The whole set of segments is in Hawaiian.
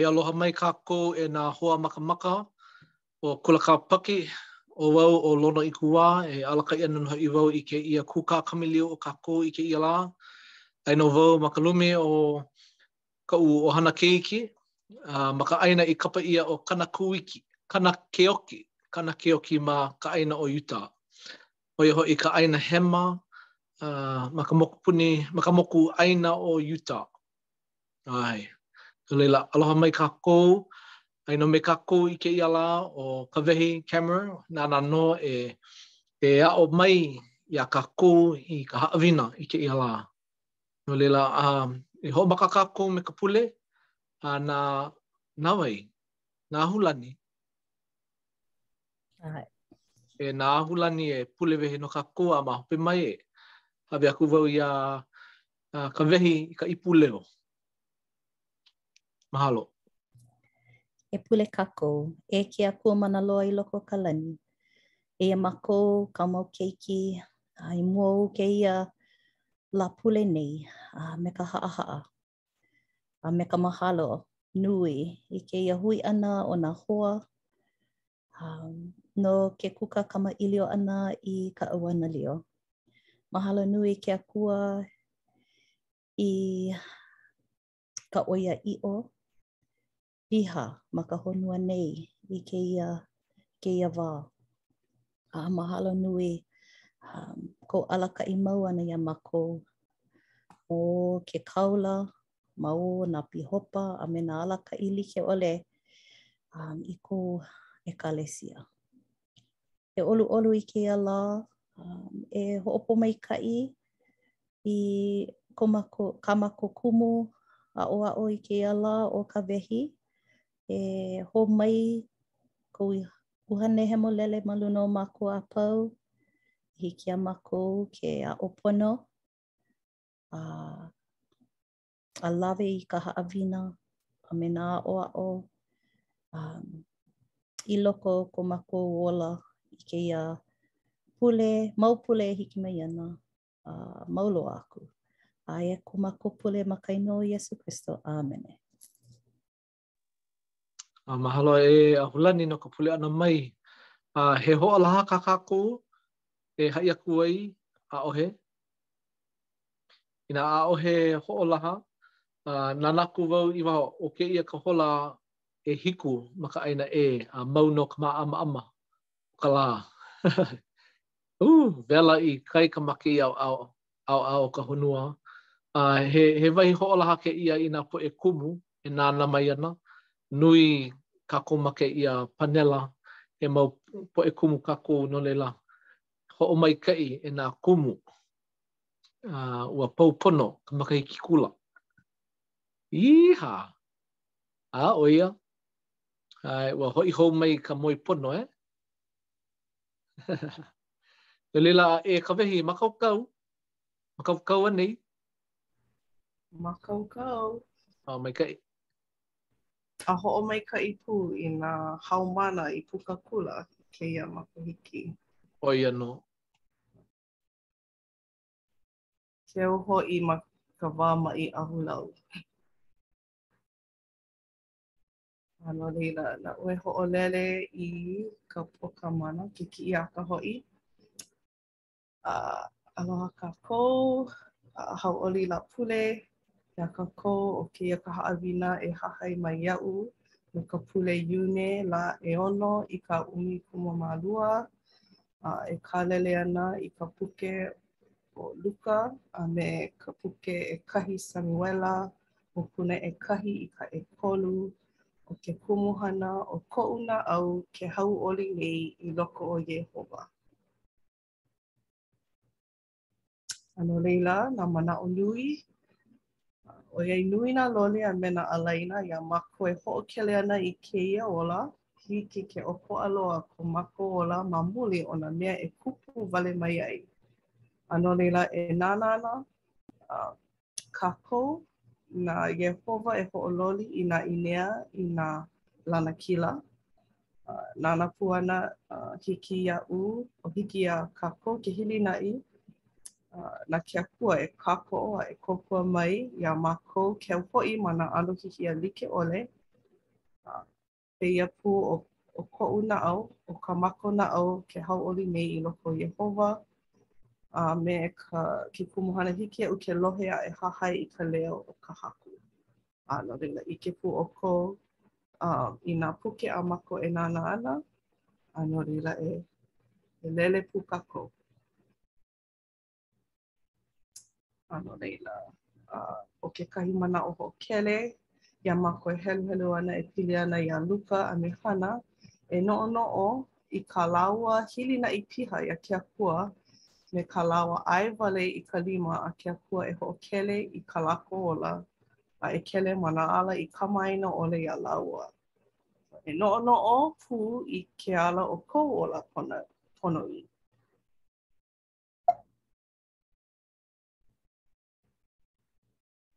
E aloha mai kākou e nā hoa makamaka o Kula Kāpaki, ʻo wau ʻo Lono Ikuwā, e alakaʻi ana nō hoʻi wau i kēia kūkā kamaʻilio o kākou i kēia lā. Aia nō wau ma ka lumi o kaʻu ʻohana keiki, a ma ka ʻāina i kapa ʻia ʻo Kana Kuiki, Kana Keoki, Kana Keoki ma ka ʻāina ʻo Utah. ʻo ia hoʻi ka ʻāina hema a ma ka mokupuni, ma ka mokuʻāina ʻo Utah. ʻAe, no laila, aloha mai kākou, aia nō me kākou i kēia lā ʻo Kawehi Kammerer, nāna nō e e aʻo mai iā kākou i ka haʻawina i kēia lā. No laila, a e hoʻomaka kākou me ka pule a na, na wai, na Ahulani. ʻAe. E na Ahulani e pule wehe no kākou a ma hope mai e hāʻawi aku wau iā Kawehi i ka ipu leo. Mahalo. E pule kākou, e ke Akua mana loa i loko o ka lani. Eia mākou kāu mau keiki i mua ou kēia lā pule nei me ka haʻahaʻa. A me ka mahalo nui i kēia hui ʻana o nā hoa um, no ke kūkā kamaʻilio ʻana i ka ʻeuanelio. Mahalo nui ke Akua i ka ʻoiaʻiʻo piha ma ka honua nei i kēia, kēia wā. A mahalo nui um, kou alakaʻi mau ʻana iā mākou ma o ke kāula ma o nā pīhopa a me nā alakaʻi like ʻole um, i kou ʻekalesia. E ʻoluʻolu i kēia lā, um, e hoʻopōmaikaʻi i ko mākou, kā mākou kumu aʻoaʻo i kēia lā ʻo Kawehi, e hō mai kou ʻuhane hemolele ma luna o mākou a pau, i hiki iā mākou ke aʻo pono a a lawe i ka haʻawina a me nā aʻoaʻo um, i loko o ko mākou ola i kēia pule, mau pule e hiki mai ana. a mau loa aku. Aia ko mākou pule ma ka inoa o Iesū Kristo. ʻĀmene. A mahalo e Ahulani no ka pule ʻana mai. A he hoʻolaha kā kākou e haʻi aku ai ʻaʻohe. Inā ʻaʻohe hoʻolaha, a nānā aku wau i waho ʻo kēia ka hola ʻehiku ma ka ʻāina ʻē a mau nō ka māʻamaʻama o ka lā. ʻū wela ikaika ma kēia ʻaoʻao, ʻaoʻao o ka honua, a he he wahi hoʻolaha kēia i nā poʻe kumu e nānā mai ana, nui kākou ma kēia panela, he mau poʻe kumu kākou, no laila, hoʻomaikaʻi e nā kumu, a ua pau pono ka makahiki kula. Īhā! A ʻo ia, ʻae, ua hoʻi hou mai ka moe pono, e? No laila a e Kawehi, mākaukau? Mākaukau anei? Mākaukau. ʻŌ, maikaʻi. A hoʻomaikaʻi pū i nā haumāna i puka kula i kēia makahiki. ʻO ia nō. Keu hoʻi ma ka wā maʻi ahulau. A no laila, naʻu e hoʻolele i ka pōkā mana, ke kiʻiaka hoʻi. A aloha kākou, a hauʻoli Lāpule iā kākou ʻo kēia ka haʻawina e hahai mai iaʻu no ka pule Iune lā ʻeono i ka ʻumi kumamālua, a e kālele ana i ka puke ʻo Luka a me ka puke ʻekahi Samuela mokuna ʻekahi i ka ʻekolu ʻo ke kumuhana ʻo koʻu naʻau ke hauʻoli nei i loko o Iēhova. A no laila, nā manaʻo nui, ʻoiai nui nā loli a me nā ālaina iā mākou e hoʻokele ana i kēia ola, hiki ke ʻokoʻa loa ko mākou ola ma muli o nā mea e kupu wale mai ai. A no laila, e nānā ana kākou, na Iēhova e hoʻololi i nā ʻīnea i nā lanakila. Nānā pū ana, hiki iaʻu, o hiki iā kākou ke hilinaʻi na ke Akua e kākoʻo a e kōkua mai iā mākou keu hoʻi ma nā ʻano hihia like ʻole, Pēia pū, ʻo koʻu naʻau, ʻo kā mākou naʻau ke hauʻoli nei i loko o Iēhova, A me ka, ke kumuhana hiki iaʻu ke lohe a e hahai i ka leo o ka Haku. A no laila, ʻike pū ʻoukou i nā puke a mākou e nānā ana, a no laila e, e lele pū kākou. A no laila, uh, ʻo kekahi manaʻo hoʻokele, iā mākou e heluhelu ana e pili ana iā Luka a me Hana, e noʻonoʻo i kā lāua hilinaʻi piha iā ke Akua, me kā lāua ʻae wale i ka lima a ke Akua e hoʻokele i kā lākou ola, a e kele ma nā ala i kamaʻāina ʻole iā lāua. E noʻonoʻo pū i ke ala o kou ola pono, ponoʻī.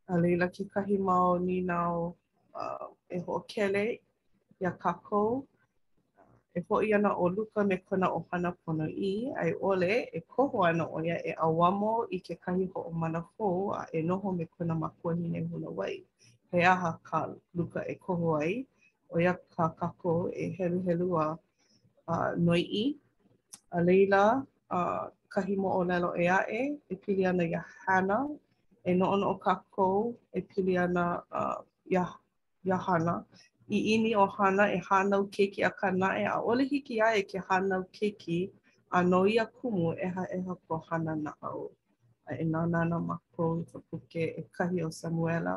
A laila kekahi mau nīnau, uh, e hoʻokele iā kākou, E hoʻi ana ʻo Luka me kona ʻohana ponoʻī a i ʻole e koho ana ʻo ia e ʻauamo i kekahi hoʻomana hou a e noho me kona makuahine hūnōwai? He aha kā Luka e koho ai? ʻO ia kā kākou e heluhelu a uh, noiʻi. A laila, uh, kahi moʻolelo ʻē aʻe, e pili ana iā Hana, e noʻonoʻo kākou, e pili ana uh, iā, iā Hana. ʻIʻini ʻo Hana e hānau keiki akā naʻe, ʻaʻole hiki iā ia ke hānau keiki, a no ia kumu, ʻehaʻeha ko Hana naʻau. A e nānā ana mākou i ka puke ʻekahi o Samuela,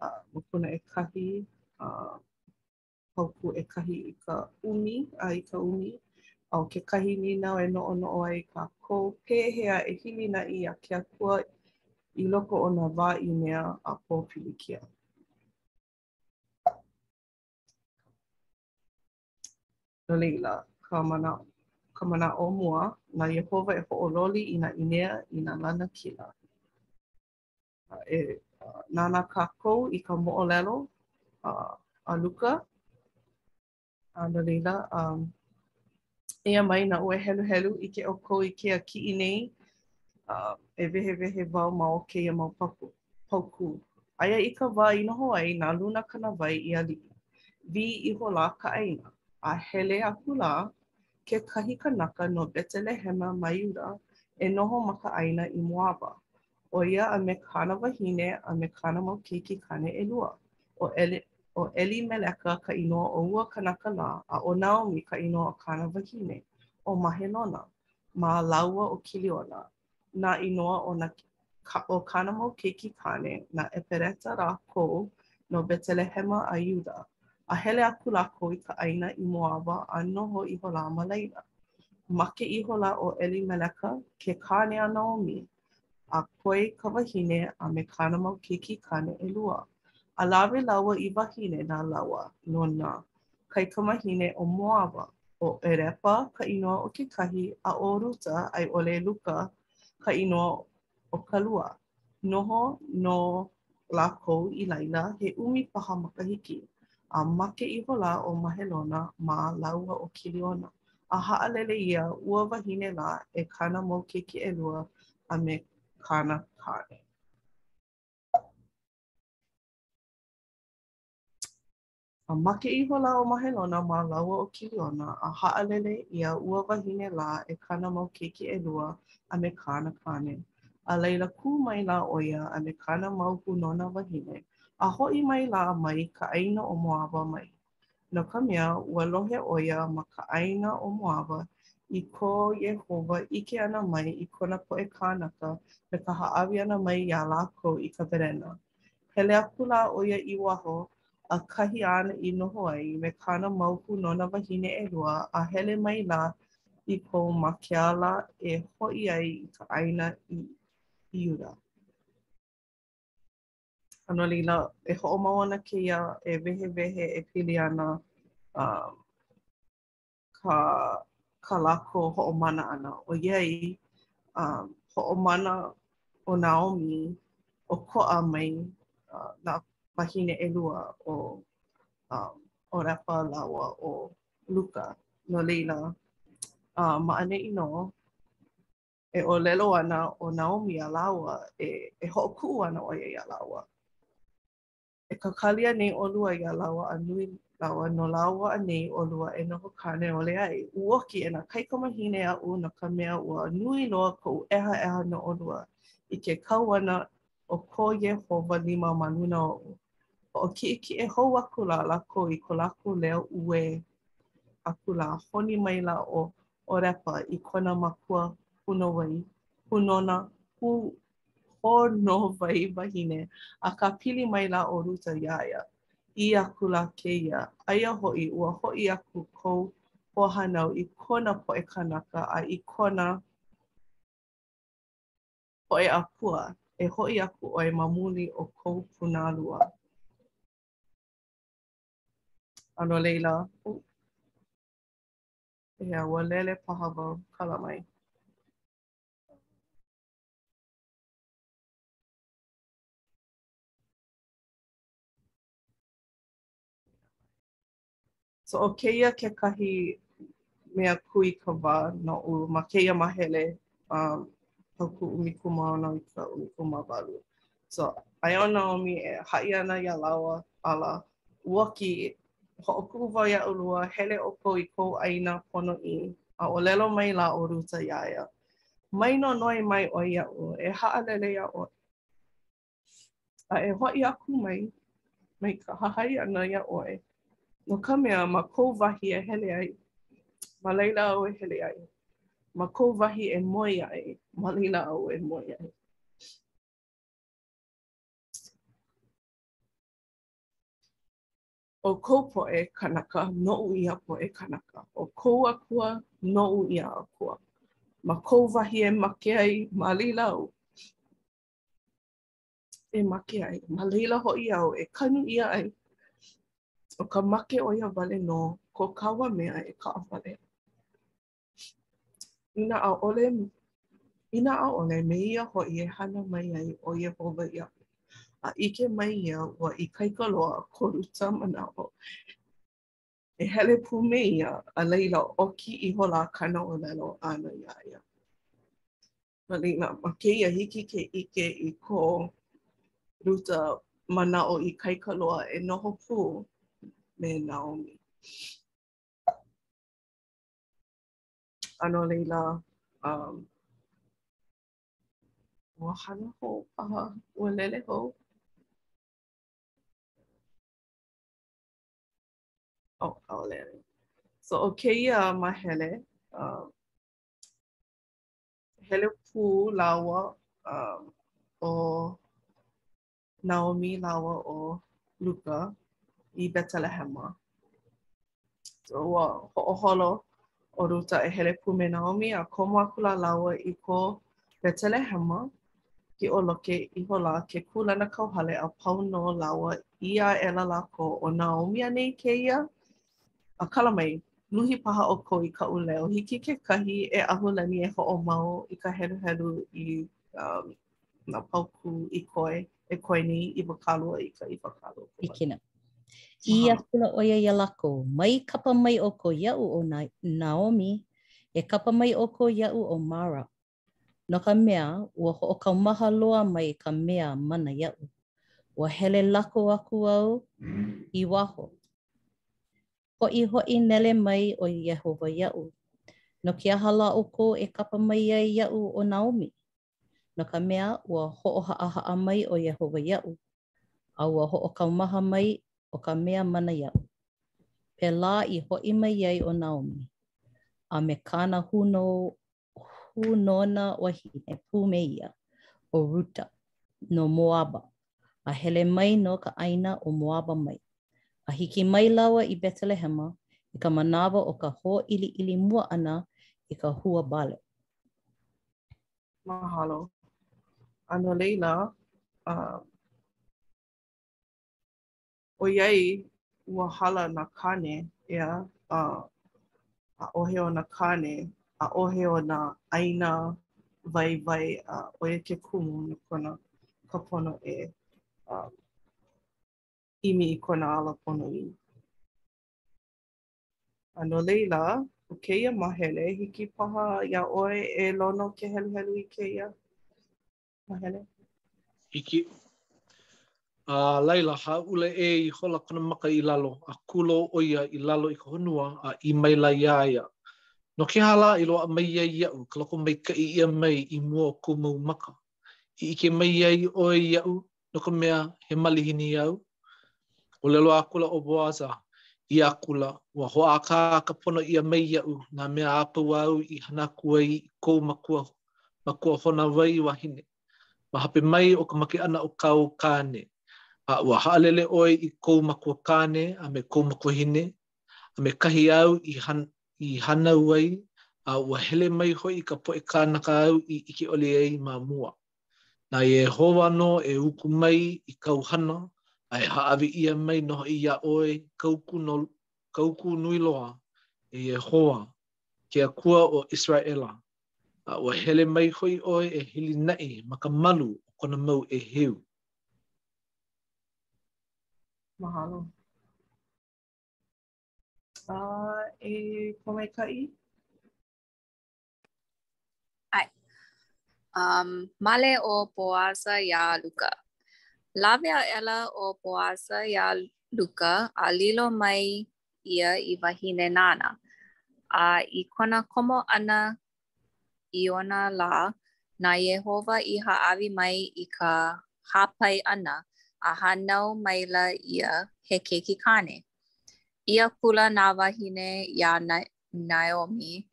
uh, mokuna ʻekahi, uh, paukū ʻekahi i ka ʻumi a i ka ʻumi a ʻo kekahi nīnau e noʻonoʻo ai kākou, pehea e hilinaʻi iā ke Akua i loko o nā wā ʻīnea a pōpilikia? No laila, ka manaʻo ka manaʻo mua, na Iēhova e hoʻololi i nā ʻīnea i nā lanakila. E nānā kākou i ka moʻolelo a, a Luka, a no laila, eia mai naʻu e heluhelu. ʻIke ʻoukou i kēia kiʻi nei e wehewehe wau ma o kēia mau paku, paukū. Aia i ka wā i noho ai nā luna kānāwai i aliʻi, wī ihola ka ʻāina, a hele akula kekahi kanaka no Betelehema ma Iuda e noho ma ka ʻāina i Moaba, ʻo ia a me kāna wahine a me kāna mau keiki kāne ʻelua. ʻO Eli, ʻo Elimeleka ka inoa o ua kanaka lā, a ʻo Naomi ka inoa o kāna wahine, ʻo Mahelona, ma lāua ʻo Kiliona, nā inoa o nā, o kāna mau keiki kāne, na ʻEpereta lākou no Betelehema a Iuda, a hele aku lākou i ka ʻāina i Moaba a noho ihola ma laila. Make ihola ʻo Elimeleka, ke kāne a Naomi, a koe ka wahine a me kāna mau keiki kāne ʻelua, a lawe lāua i wahine na lāua no nā kaikamahine o Moaba, ʻo ʻOrepa ka inoa o kekahi, a ʻo Ruta a i ʻole Luka ka inoa o ka lua, noho nō lākou i laila he ʻumi paha makahiki, a make ihola ʻo Mahelona mā lāua ʻo Kiliona, a haʻalele ʻia ua wahine lā e kāna mau keiki ʻelua a me kāna kāne. A make ihola ʻo Mahelona mā lāua ʻo Kiliona, a haʻalele ʻia ua wahine lā e kāna mau keiki ʻelua a me kāna kāne. A laila kū maila ʻo ia a me kāna mau hūnōna wāhine, a hoʻi maila mai ka ʻāina ʻo Moaba mai, no ka mea, ua lohe ʻo ia ma ka ʻāina ʻo Moaba, i ko Iēhova ʻike ʻana mai i kona poʻe kānaka me ka hāʻawi ʻana mai iā lākou i ka berena, Hele akula ʻo ia i waho a kahi āna i noho ai me kāna mau hūnōna wāhine ʻelua a hele mai lākou ma ke ala e hoʻi ai i ka ʻāina i Iuda. A no laila, e hoʻomau ana kēia e wehewehe e pili ana kā kā lākou hoʻomana ʻana, ʻoiai um hoʻomana ʻo Naomi ʻokoʻa mai uh nā wāhine ʻelua ʻo um ʻOrepa lāua ʻo Luka. No laila, uh ma ʻaneʻi nō, e ʻōlelo ana ʻo Naomi iā lāua, e e hoʻokuʻu ana ʻo ia iā lāua. E kakali anei ʻolua iā lāua a nui lāua no lāua anei ʻolua e noho kāne ʻole ai? Uoki e nā kaikamahine aʻu no ka mea ua nui loa koʻu ʻehaʻeha no ʻolua i ke kau ʻana o ko Iēhova lima ma luna oʻu. Hoʻokiʻekiʻe hou akula lākou i ko lākou leo uē akula, honi maila ʻo ʻOrepa i kona makua hūnōwai, hūnōna, hū Hōnōwai wahine, akā pili maila ʻo Ruta iā ia, ʻī akula kēia, Aia hoʻi, ua hoʻi aku kou hoahānau i kona poʻe kānaka a i kona poʻe akua, e hoʻi aku ʻoe ma muli o kou punalua. A no laila, oh, pehea, ua lele paha wau, kala mai. So ʻo kēia kekahi mea kūikawā noʻu ma kēia māhele paukū ʻumikūmāono i ka ʻumikūmāwalu. So, aia ʻo Naomi e haʻi ana iā lāua, ala, Ua hiki, hoʻokuʻu wau iā ʻolua, hele ʻoukou i kou ʻāina ponoʻī. A ʻōlelo mai lā ʻo Ruta iā ia, Mai nonoi mai ʻoe iaʻu, e haʻalele iā ʻoe, a e hoʻi aku mai, mai ka hahai ʻana iā ʻoe, no ka mea, ma kou wahi e hele ai, ma laila au e hele ai, ma kou wahi e moe ai, ma laila au e moe ai. ʻO kou poʻe kanaka, noʻu ia poʻe kanaka, ʻO kou akua, noʻu ia akua, Ma kou wahi e make ai ma laila au, E make ai, ma laila hoʻi au e kanu ʻia ai, ʻO ka make ʻo ia wale nō ko kāua mea e kaʻawale ai. Inā ʻaʻole, inā ʻaʻole me ia hoʻi e hana mai ai ʻo Iēhova iaʻu, a ʻike mai ia ua ikaika loa ko Ruta manaʻo, e hele pū me ia, a laila, ʻoki ihola kāna ʻōlelo ʻana iā ia. Ma laila, ma kēia hiki ke ʻike i ko Ruta manaʻo ikaika loa e noho pū me Naomi. a no laila, um, ua hana hou paha, ua lele hou. Oh, ʻaʻole. So, ʻo kēia māhele, um, hele pū lāua um, ʻo Naomi lāua ʻo Luka i Betelehema. So, ua hoʻoholo ʻo Ruta e hele pū me Naomi, a komo akula lāua i ko Betelehema, pioloke ihola ke kūlanakauhale a pau no lāua, ʻī aʻela lākou, ʻO Naomi anei kēia? A kala mai, luhi paha ʻoukou i kaʻu leo, hiki kekahi e Ahulani e hoʻomau i ka heluhelu i nā paukū i koe, e koe nei iwakālua i ka iwakālua. Hiki nō. ʻĪ akula ʻo ia iā lākou, Mai kapa mai ʻoukou iaʻu ʻo Naomi, e kapa mai ʻoukou iaʻu ʻo Mara, no ka mea, ua hoʻokaumaha loa mai ka mea mana iaʻu. Ua hele lako aku au i waho, hoʻihoʻi nele mai ʻo Iēhova iaʻu, no ke aha lā ʻoukou e kapa mai ai iaʻu ʻo Naomi? no ka mea, ua hoʻohaʻahaʻa mai ʻo Iēhova iaʻu, A ua hoʻokaumaha mai ʻo ka mea mana iaʻu. Pēlā i hoʻi mai ai ʻo Naomi, A me kāna hūnō hūnōna wahine pū me ia, ʻo Ruta no Moaba, a hele mai no ka ʻāina ʻo Moaba mai, a hiki mai lāua i Betelehema i ka manawa o ka hōʻiliʻili mua ʻana i ka hua Bale. Mahalo. A no laila, uh, ʻOiai ua hala nā kāne, ʻea, a ʻaʻohe ona kāne, ʻaʻohe ona ʻāina waiwai, a ʻo ia ke kumu no kona ka pono e ʻimi i kona ala ponoʻī. A no laila, ʻo kēia māhele, hiki paha iā ʻoe e Lono ke heluhelu i kēia māhele. Hiki. A laila, hāʻule ʻē ihola kona maka i lalo, a kūlou ʻo ia i lalo i ka honua, a ʻī maila iā ia, No ke aha lā i loaʻa mai ai iaʻu ka lokomaikaʻi ʻia mai i mua o kou mau maka? I ʻike mai ai ʻoe iaʻu, no ka mea, he malihini au? ʻŌlelo akula ʻo Boaza, ʻĪ akula, Ua hoʻākāka pono ʻia mai iaʻu nā mea a pau āu i hana aku ai i kou makua makuahōnōwai wahine, ma hope mai o ka make ʻana o kāu kāne, a ua haʻalele ʻoe i kou makuakāne a me kou makuahine, a me kahi āu i hānau ai, a ua hele mai hoʻi i ka poʻe kānaka āu i ʻike ʻole ai ma mua. Na Iēhova nō e uku mai i kāu hana, a e hāʻawi ʻia mai nō hoʻi iā ʻoe ka uku nui loa, e Iēhova, ke Akua o ʻIseraʻela, a ua hele mai hoʻi ʻoe e hilinaʻi ma ka malu o kona mau ʻēheu. Mahalo. A e Komaikaʻi. ʻAe. Um, male ʻo Boaza iā Luka. Lawe aʻela ʻo Boaza iā Luka a lilo mai ia i wahine nāna, a i kona komo ʻana i ona lā, na Iēhova i hāʻawi mai i ka hāpai ʻana, a hānau maila ia he keiki kāne. ʻĪ akula nā wāhine iā Naomi,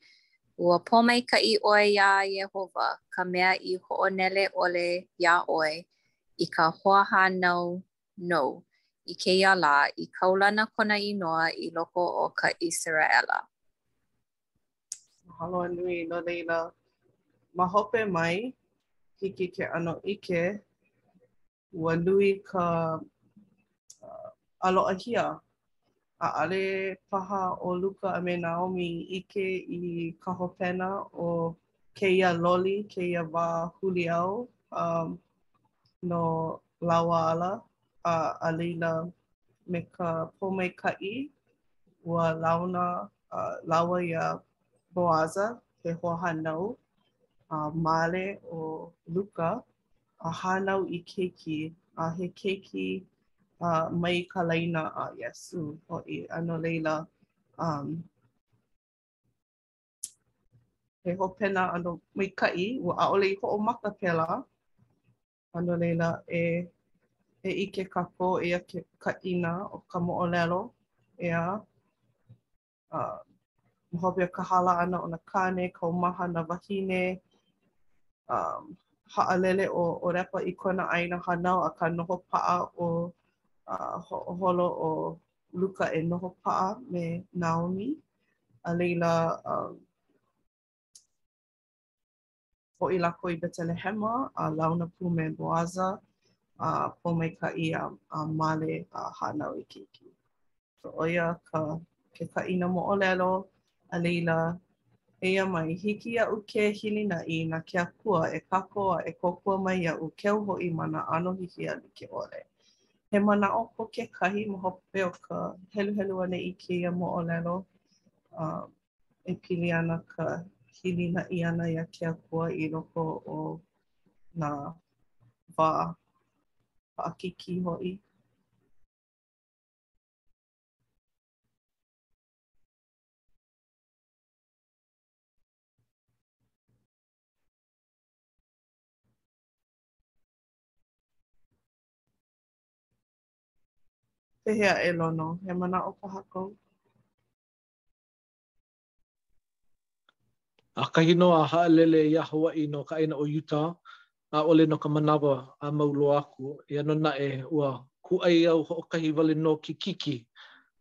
Ua pōmaikaʻi ʻoe iā Iēhova, ka mea i hoʻonele ʻole iā ʻoe i ka hoahānau nou i kēia lā i kaulana kona inoa i loko o ka ʻIseraʻela. Mahalo a nui, no laila, ma hope mai, hiki ke ʻano ʻike, ua nui ka ʻaloʻahia ʻAʻole paha ʻo Luka a me Naomi i ʻike i ka hopena o kēia loli, kēia wā huliau no lāua ala, a laila, me ka pōmaikaʻi, ua launa a lāua iā Boaza, he hoahānau a male ʻo Luka, a hānau i keiki, a he keiki a mai ka laina a Iesū hoʻi, a no laila, um, he hopena ʻano maikaʻi, ua ʻaʻole i hoʻomaka pēlā, a no laila e e ʻike kākou eia ke kaʻina o ka moʻolelo, ʻeā, a ma hope o ka hala ʻana o nā kāne kaumaha nā wāhine a haʻalele ʻo ʻOrepa i kona ʻāina hānau akā noho paʻa ʻo a hoʻoholo ʻo Luka e noho paʻa me Naomi a laila a Hoʻi lākou i Betelehema, a launa pū me Boaza, a pōmaikaʻi a male a hānau i keiki. So ʻo ia ka ke kaʻina moʻolelo, a laila, eia mai, hiki iaʻu ke hilinaʻi na ke Akua e kākoʻo a e kōkua mai iaʻu, keu hoʻi ma nā ʻano hihia like ʻole. He manaʻo ko kekahi ma hope o ka heluhelu ʻana i kēia moʻolelo, a e pili ana ka hilinaʻi ʻana iā ke Akua i loko o nā wā paʻakikī hoʻi. Pehea e Lono? He manaʻo paha kou? ʻAkahi nō a haʻalele iā Hawaiʻi no ka ʻāina ʻo Utah, ʻaʻole no ka manawa a mau loa aku, eia nō naʻe, ua kūʻai au hoʻokahi wale nō kikiki,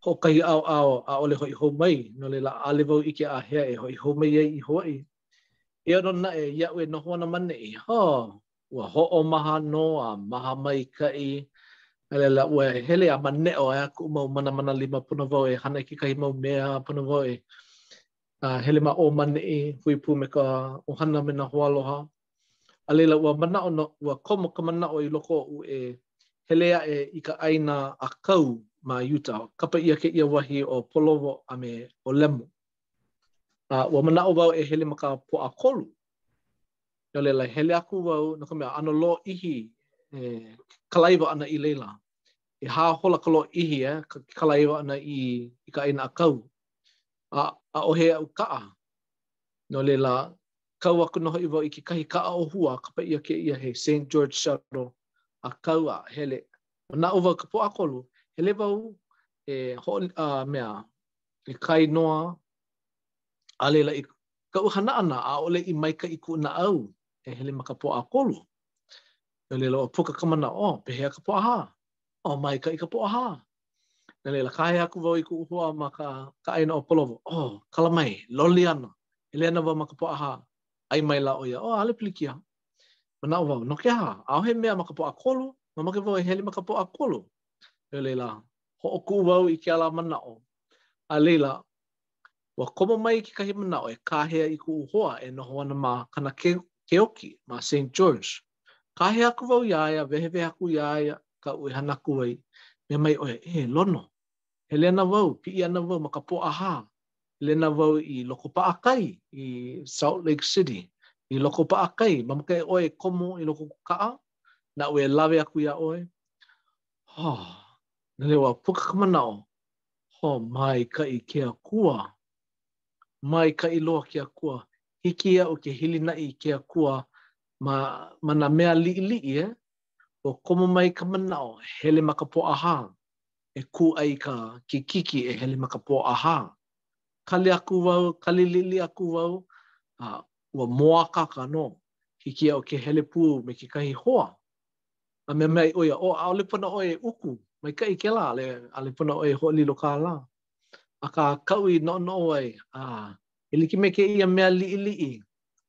hoʻokahi ʻaoʻao, ʻaʻole hoʻi hou mai, no laila, ʻaʻole wau ʻike āhea e hoʻi hou mai ai i Hawaiʻi. Eia nō naʻe, iaʻu e noho ana ma neʻi, hah! ua hoʻomaha nō a maha maikaʻi, a laila ua hele a maneʻo aʻe kuʻu mau manamana lima, pono wau e hana i kekahi mau mea, pono wau e hele ma ʻō ma neʻi, hui pū me ka ʻohana me nā hoaloha, a laila ua manaʻo nō, ua komo ka manaʻo i loko oʻu e hele aʻe i ka ʻāina ʻākau ma Utah, kapa ʻia kēia wahi ʻo Polowo a me ʻOlemu. A ua manaʻo wau e hele ma ka Pōʻakolu. No laila, hele aku wau no ka mea, ʻano lōʻihi e kalaiwa ana i laila. ʻEhā hola ka lōʻihi e kalaiwa ana i ka ʻāina ʻākau, a ʻaʻohe aʻu kaʻa. No laila, kau aku nō hoʻi wau i kekahi kaʻa ʻōhua kapa ʻia kēia he Saint George Shuttle a kau a hele. Manaʻo wau ka Pōʻakolu, hele wau e hoʻo, a, mea, e kāinoa a laila kaʻu hana ʻana, ʻaʻole i maikaʻi kuʻu naʻau e hele ma ka Pōʻakolu. No laila, ua puka ka manaʻo, pehea ka Pōʻahā? Oh, maikaʻi ka Pōʻahā! No laila, kāhea aku wau i kuʻu hoa ma ka ka ʻāina ʻo Polowo. Oh, kala mai, loli ana, hele ana wau ma ka Pōʻahā. ʻAe maila ʻo ia, oh, ʻaʻole pilikia. Manaʻo wau, no ke aha? ʻAʻohe mea ma ka Pōʻakolu? Mamake wau e hele ma ka Pōʻakolu. No laila, hoʻokuʻu wau i kēlā manaʻo. A laila, Ua komo mai kekahi manaʻo e kāhea i kuʻu hoa e noho ana ma Kana Keoki ma Saint George. Kāhea aku wau iā ia, wehewehe aku iā ia kaʻu e hana aku ai, mea mai ʻo ia, E, Lono! Hele ana wau, piʻi ana wau ma ka Pōʻahā, hele ana wau i Loko Paʻakai i Salt Lake City, i Loko Paʻakai, mamake ʻoe e komo i loko o ka kaʻa, naʻu e lawe aku iā ʻoe? Hah! No laila ua puka ka manaʻo, Hō maikaʻi ke Akua. Maikaʻi loa ke Akua. Hiki iaʻu ke hilinaʻi i ke Akua ma ma nā mea liʻiliʻi ē. Ua komo mai ka manaʻo e hele ma ka Pōʻahā. E kūʻai i ka kikiki e hele ma ka Pōʻahā. Kali aku wau, kali liʻiliʻi aku wau, a ua mōakāka nō. Hiki iaʻu ke hele pū me kekahi hoa. a mea mai ʻo ia, oh ʻaʻole pono ʻoe e uku, maikaʻi kēlā, ʻale, ʻale pono ʻoe e hoʻolilo kālā. Akā kaʻu i noʻonoʻo ai, a, e like me kēia mea liʻiliʻi,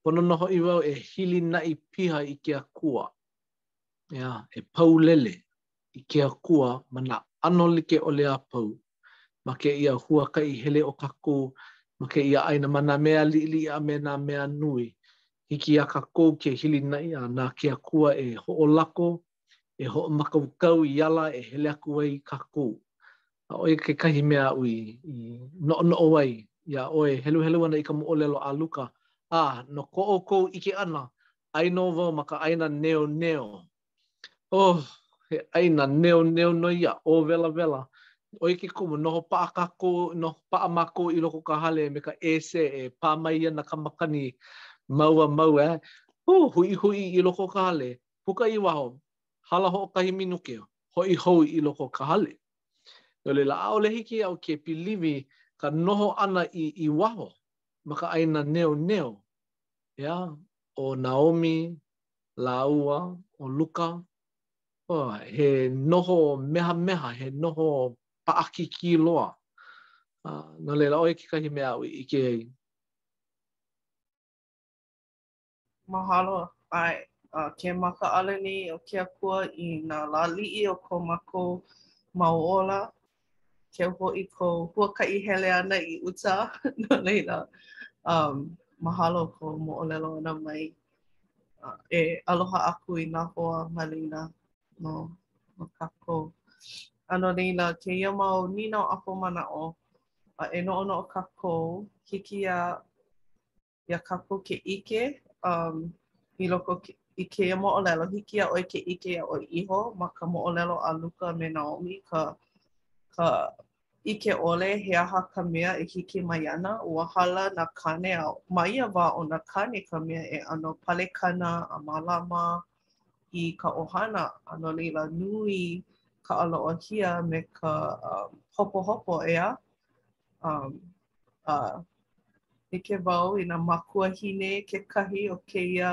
pono nō hoʻi wau e hilinaʻi piha i ke Akua, ʻeā, e paulele i ke Akua ma nā ʻano like ʻole a pau, ma kēia huakaʻi hele o kākou ma kēia ʻāina ma nā mea liʻiliʻi a me nā mea nui. Hiki iā kākou ke hilinaʻi a na ke Akua e hoʻolako, e hoʻomakaukau i ala e hele aku ai i kākou. A ʻo ia kekahi mea aʻu i noʻonoʻo ai iā ʻoe e heluhelu ana i ka moʻolelo a Luka, a no ko ʻoukou ʻike ʻana, aia nō wau ma ka ʻāina neoneo. Oh, he ʻāina neoneo nō ia ʻo ia, welawela. ʻO ia ke kumu, noho paʻa kākou, noho paʻa mākou i loko o ka hale me ka AC e pā mai ana ka makani ma ua mau ʻae. Hū, huʻihuʻi i loko o ka hale, puka i waho, hala hoʻokahi minuke, hoʻi hou i loko o ka hale. No laila, ʻaʻole hiki iaʻu ke piliwi ka noho ʻana i i waho ma ka ʻāina neoneo, ʻeā, ʻo Naomi, lāua ʻo Luka, he noho mehameha, he noho paʻakikī loa. No laila, ʻo ia kekahi mea aʻu i ʻike ai. Mahalo, ʻae. Ke makaʻala nei ʻo ke Akua i nā lāliʻi o ko mākou mau ola, keu hoʻi kou huakaʻi hele ʻana i Utah, no laila, um, mahalo kou moʻolelo ʻana mai e aloha aku i nā hoa ma laila no, no kākou. A no laila, kēia mau nīnau ʻapo manaʻo, e noʻonoʻo kākou, hiki iā iā kākou ke ʻike um i loko i kēia moʻolelo, hiki iā ʻoe ke ʻike iā ʻoe iho ma ka moʻolelo a Luka me Naomi, ka ka ʻike ʻole he aha ka mea e hiki mai ana, ua hala nā kāne a ma ia wā ʻo nā kāne ka mea e ʻano palekana a mālama i ka ʻohana, a no laila nui ka ʻaloʻahia me ka um hopohopo, ʻeā? Um, a, ʻike wau i nā mākuahine kekahi o kēia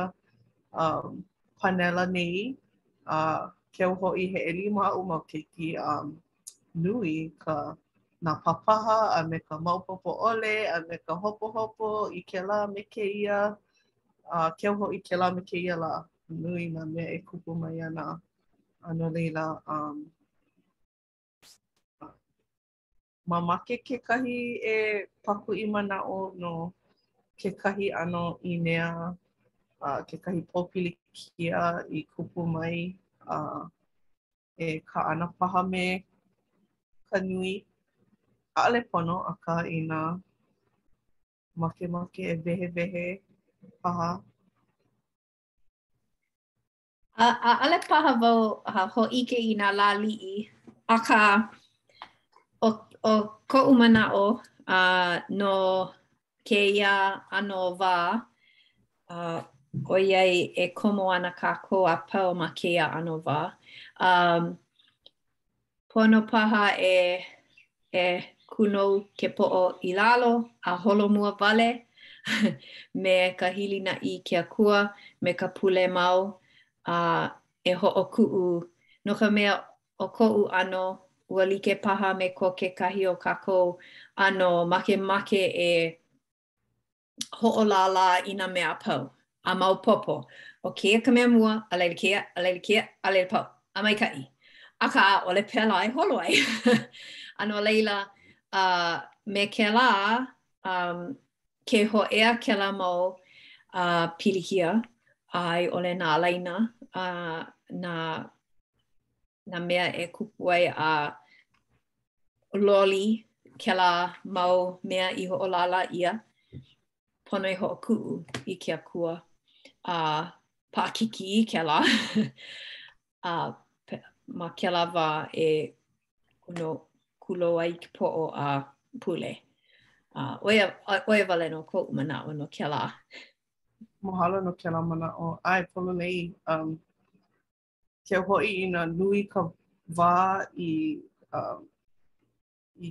um, panela nei, a keu hoʻi he ʻelima aʻu mau keiki, a um, nui ka nā papaha a me ka maopopo ʻole a me ka hopohopo i kēlā me kēia, a keu hoʻi i kēlā me kēia lā, nui nā mea e kupu mai ana. A no laila, um, Mamake kekahi e pakuʻi manaʻo no kekahi ʻano ʻīnea a kekahi pōpilikia i kupu mai a e kaʻana paha me ka nui. ʻAʻole pono, akā inā makemake e wehewehe paha, A, ʻaʻole paha wau uh, hōʻike i nā lāliʻi, akā, ʻo, ʻo koʻu manaʻo uh, no kēia ʻano wā, uh, ʻoiai e komo ana kākou a pau ma kēia ʻano wā, um, Pono paha e e kūnou ke poʻo i lalo a holomua wale me ka hilinaʻi ke akua me ka pule mau a e hoʻokuʻu, no ka mea, ʻo koʻu ʻano, ua like paha me ko kekahi o kākou ʻano makemake e hoʻolālā i nā mea a pau, a maopopo, ʻo kēia ka mea mua, a laila kēia, a laila kēia, a laila pau, a maikaʻi. Akā, ʻaʻole pēlā e holo ai. a no laila, uh, me kēlā, um, ke hōʻea kēlā mau uh, pilikia, a i ʻole nā alaina, uh, nā nā mea e kupu ai a loli kēlā mau mea i hoʻolālā ʻia, pono e hoʻokuʻu i ke akua a paʻakikī kēlā a ma kēlā wā e kūno kūlou ai ke poʻo a pule. Uh, ʻo ia, ʻo ia wale nō koʻu manaʻo no kēlā. Mahalo no kēlā manaʻo. ʻAe, pololei, um, keu hoʻi inā nui ka wā i um, i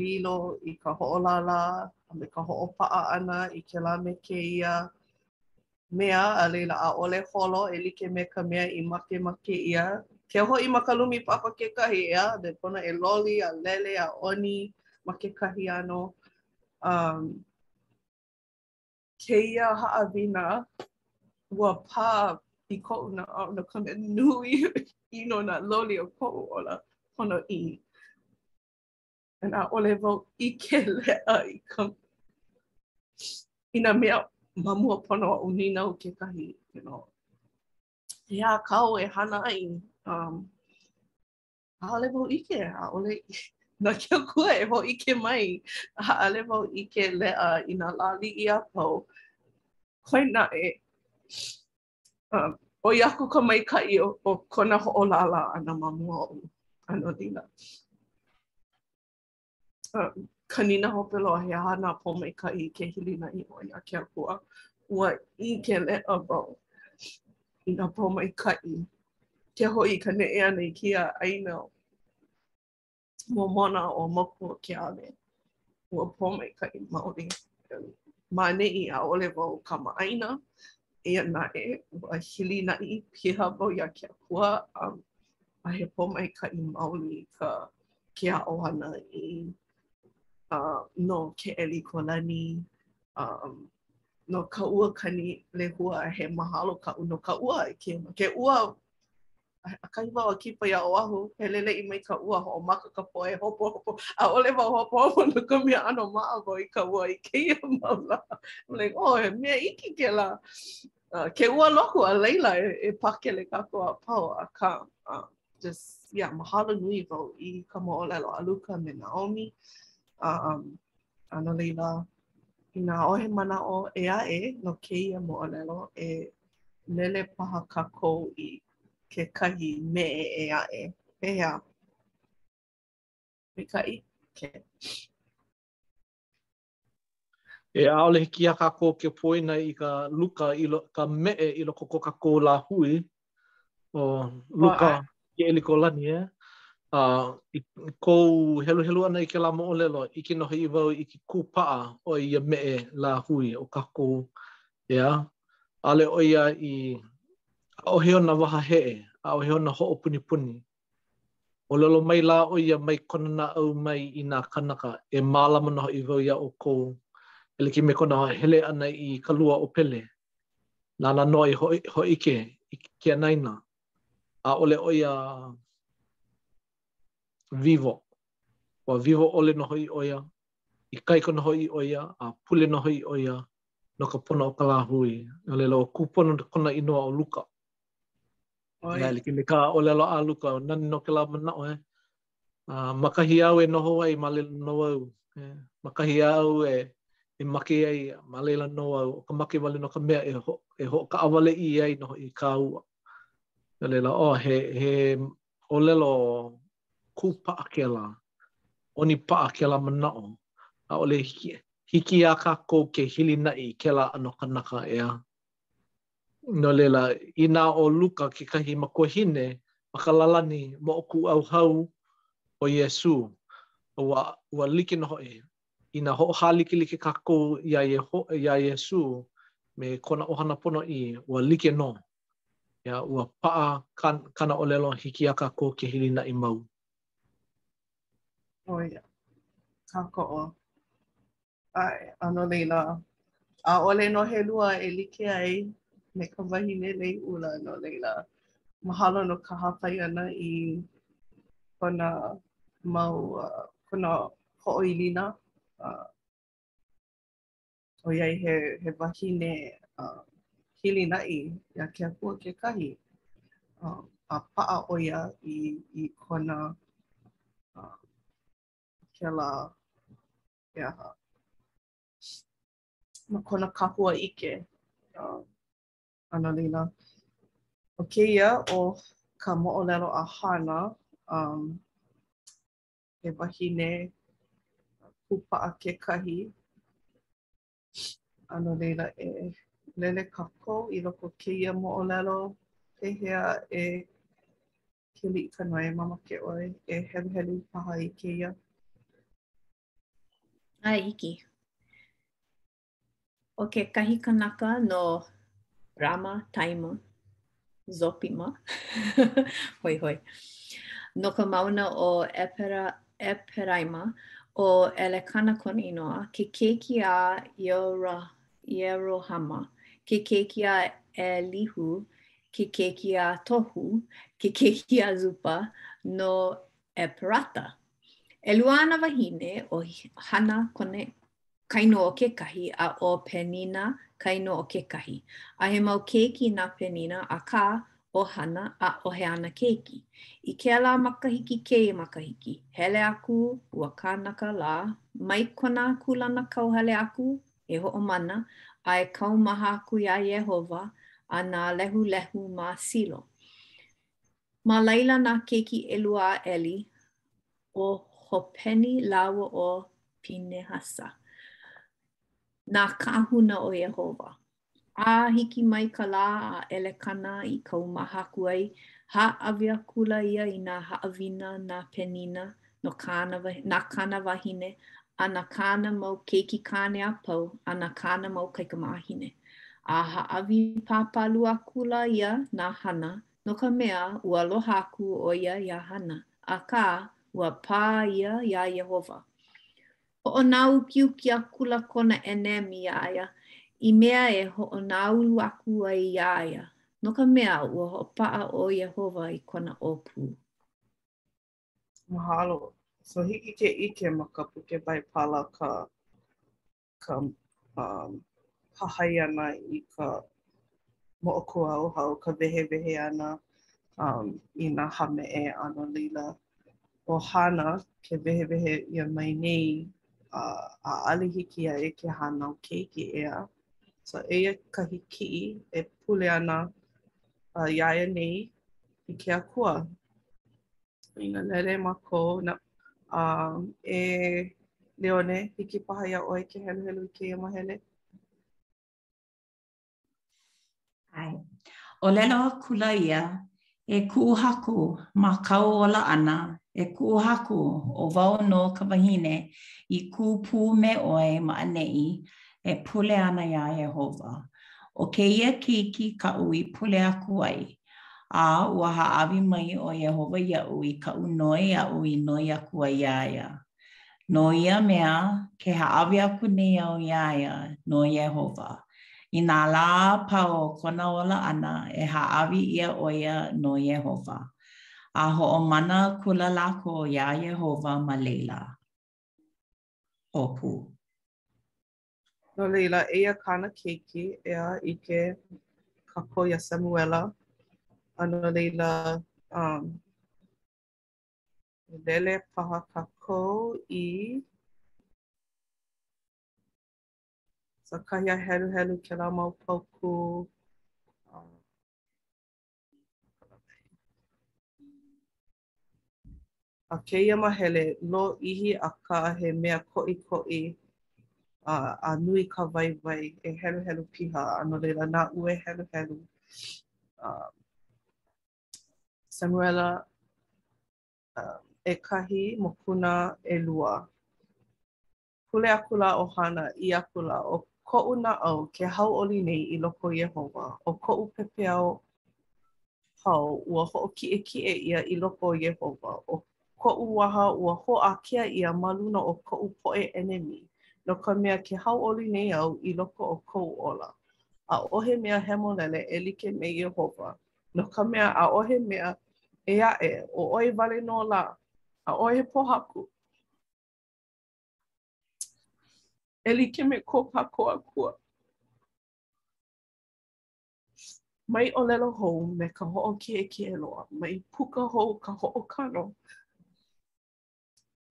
lilo i ka hoʻolālā a me ka hoʻopaʻa ʻana i kēlā me kēia mea, a laila ʻaʻole holo e like me ka mea i makemake ʻia. Keu hoʻi ma ka lumi papa kekahi, ʻeā, he pono e loli a lele a ʻoni ma kekahi ʻano. Um, Kēia haʻawina, ua pā i koʻu naʻau no ka mea nui ʻino nā loli o koʻu ola ponoʻī. And ʻaʻole wau ʻike leʻa i ka i nā mea ma mua pono oʻu. Nīnau kekahi, you know, he aha kāu e hana ai, um, ʻaʻole wau ʻike, ʻaʻole na ke Akua e hōʻike mai, ʻaʻole wau ʻike leʻa i nā lāliʻi a pau. Koe naʻe, uh, ʻoi aku ka maikaʻi o, o kona hoʻolālā ʻana ma mua oʻu. A no laila. ka nīnau hope loa, he aha nā pōmaikaʻi ke hilinaʻi ʻiʻo i ke Akua? Ua ʻike leʻa wau i nā pōmaikaʻi, keu hoʻi i ka neʻe ʻana i kēia ʻāina momona o Moku o Keawe. Ua pōmaikaʻi maoli ma ʻaneʻi, ʻaʻole wau kamaʻāina, Eia naʻe, ua hilinaʻi piha wau iā ke Akua, a he pōmaikaʻi maoli ka ke aʻo ʻana i no Keʻelikōlani, no ka ua Kanilehua, he mahalo kaʻu no ka ua e ke ma ke ua ʻAkahi wau a kipa iā Oʻahu, heleleʻi mai ka ua, hoʻomaka ka poʻe e hopohopo, ʻaʻole wau hopohopo no ka mea ʻano maʻa wau i ka ua i kēia mau lā. I'm like, oh, he mea iki kēlā. Uh, ke ua loku, a laila e, e pakele kākou a pau, akā, uh, just, yeah, mahalo nui wau i ka moʻolelo a Luka me Naomi. Uh, um, a no laila, Inā ʻaʻohe manaʻo ʻē aʻe no kēia moʻolelo, e lele paha kākou i kekahi meʻe ʻē aʻe. Pehea? Maikaʻi? Kē. E ʻaʻole hiki iā kākou ke poina i ka Luka, i lo, ka meʻe i loko o ko kākou lāhui ʻO Luka Keʻelikōlani, ē. A i koʻu heluhelu ʻana i kēlā moʻolelo, ʻike nō hoʻi wau i ke kūpaʻa o ia meʻe lāhui o kākou, ʻeā? ʻAʻole ʻo ia i ʻaʻohe ona wahaheʻe, ʻaʻohe ona hoʻopunipuni, ʻōlelo maila ʻo ia mai kona naʻau mai i nā kānaka, e mālama nō hoʻi wau iā ʻoukou e like me kona hele ʻana i ka lua o Pele. Nāna nō i hōʻike i ke anaina, ʻaʻole ʻo ia wiwo. Ua wiwo ʻole nō hoʻi ʻo ia, ikaika nō hoʻi ʻo ia, a pule nō hoʻi ʻo ia no ka pono o ka lāhui, no laila, ua kūpono kona inoa ʻo Luka. ʻO ia. E like me ka ʻōlelo a Luka, nani nō kēlā manaʻo, ē. Uh, ma kahi āu e noho ai ma laila nō au. Yeah. Ma kahi āu e, e make ai ma laila nō au. ʻO ka make wale nō ka mea e ho, e hoʻokaʻawale ʻia ai nō hoʻi kāua. No laila, oh, he, he ʻōlelo kūpaʻa kēlā. ʻOnipaʻa kēlā manaʻo. ʻAʻole hiki, hiki iā kākou ke hilinaʻi i kēlā ʻano kanaka, ʻeā. No laila, inā ʻo Luka kekahi makuahine ma ka lālani moʻokūʻauhau o Iesū, ua, ua like nō hoʻi, inā hoʻohālikelike kākou iā Iehō, iā Iesū me kona ʻohana ponoʻī, ua like nō, ia, ua paʻa ka, kāna ʻōlelo, hiki iā kākou ke hilinaʻi mau. ʻO ia. Kākoʻo. ʻae, a no laila, ʻaʻole nō he lua e like ai me ka wahine lei ʻula, no laila, mahalo no ka hāpai ʻana i kona mau uh, kona hoʻoilina uh, ʻoiai he, he wahine uh, hilinaʻi iā Ke Akua kekahi uh, a paʻa ʻo ia i, i kona uh, kēlā he aha, ma kona kahua ʻike. Uh, a no laila, ʻo kēia ʻo ka moʻolelo a Hana, um, he wahine kūpaʻa kekahi, a no laila e lele kākou i loko o kēia moʻolelo, pehea e Keliʻikanoe, mamake ʻoe e heluhelu paha i kēia. ʻAe, hiki. ʻO kekahi kanaka no Ramataima Zopima, hoihoi, no ka mauna ʻo ʻEpera, ʻEperaima ʻo ʻElekana kona inoa, ke keiki a Io, Ierohama, ke keiki a ʻElihu, ke keiki a Tohu, ke keiki a Zupa no ʻEperata. ʻElua āna wāhine ʻo Hana kona, ka inoa o kekahi a ʻo Penina ka inoa o kekahi. A he mau keiki na Penina akā ʻo Hana ʻaʻohe āna keiki. I kēlā makahiki kēia makahiki, hele aku ua kanaka lā mai kona kūlanakauhale aku e hoʻomana a e kaumaha aku iā Iēhova a nā lehulehu ma Silo. Ma laila nā keiki ʻelua a ʻEli, ʻo Hopeni lāua ʻo Pinehasa, nā kāhuna o Iēhova. A hiki mai ka lā a ʻElekana i kaumaha aku ai, hāʻawi akula ia i nā haʻawina, na Penina, no kāna, na kāna wahine, a na kāna mau keiki kāne a pau, a na kāna mau kaikamāhine. A hāʻawi pāpālua akula ia na Hana, no ka mea, ua aloha aku ʻo ia iā Hana, akā, ua pā ia iā Iēhova. Hoʻonāukiuki akula kona ʻenemi iā ia, i mea e hoʻonāulu aku ai iā ia, no ka mea, ua hoʻopaʻa ʻo Iēhova i kona ʻōpū. Mahalo. So hiki ke ʻike ma ka puke Baipala ka ka hahai ʻana i ka moʻokūʻauhau, ka wehewehe ʻana um i nā hameʻe a no laila ʻo Hana ke wehewehe ʻia mai nei a ʻaʻale hiki iā ia ke hānau keiki ʻeā. So eia kahi kiʻi e pule ana uh, iā ia nei i ke akua. Inā lele mākou na, um, e Leone, hiki paha iā ʻoe ke heluhelu i kēia mahele? ʻAe. ʻŌlelo akula ia, E kuʻu haku, ma kāu ola ʻana, e kuʻu haku, ʻo wau nō ka wahine i kū pū me ʻoe ma ʻaneʻi e pule ana iā Iēhova. ʻO kēia keiki kaʻu i pule aku ai, a ua hāʻawi mai ʻo Iēhova iaʻu i kaʻu noi aʻu i noi aku ai iā ia. No ia mea, ke hāʻawi aku nei au iā ia no Iēhova, i nā lā a pau o kona ola ʻana e hāʻawi ʻia ʻo ia no Iēhova, a hoʻomana akula lākou iā Iēhova ma laila. ʻOpū. No laila, eia kāna keiki, ʻeā, ʻike kākou iā Samuela, a no laila, um. Lele paha kākou i sa kahi a heluhelu kēlā mau paukū um, a kēia mahele lōʻihi akā he mea koʻikoʻi a, a nui ka waiwai e heluhelu piha a no laila naʻu e heluhelu um, Samuela ʻekahi, Mokuna ʻelua. Pule akula ʻo Hana, ʻī akula, ʻO koʻu naʻau ke hauʻoli nei i loko o Iēhova, ʻO koʻu pepeiaohao ua hoʻokiʻekiʻe ʻia i loko o Iēhova, ʻO koʻu waha ua hōʻākea ʻia ma luna o koʻu poʻe ʻenemi, No ka mea, ke hauʻoli nei au i loko o kou ola, ʻAʻohe mea hemolele e like me Iēhova, no ka mea, ʻaʻohe mea ʻē aʻe, ʻo ʻoe wale nō lā, ʻaʻohe pōhaku e like me ko kākou Akua. Mai ʻōlelo hou me ka hoʻokiʻekiʻe loa, mai puka hou ka hoʻokano,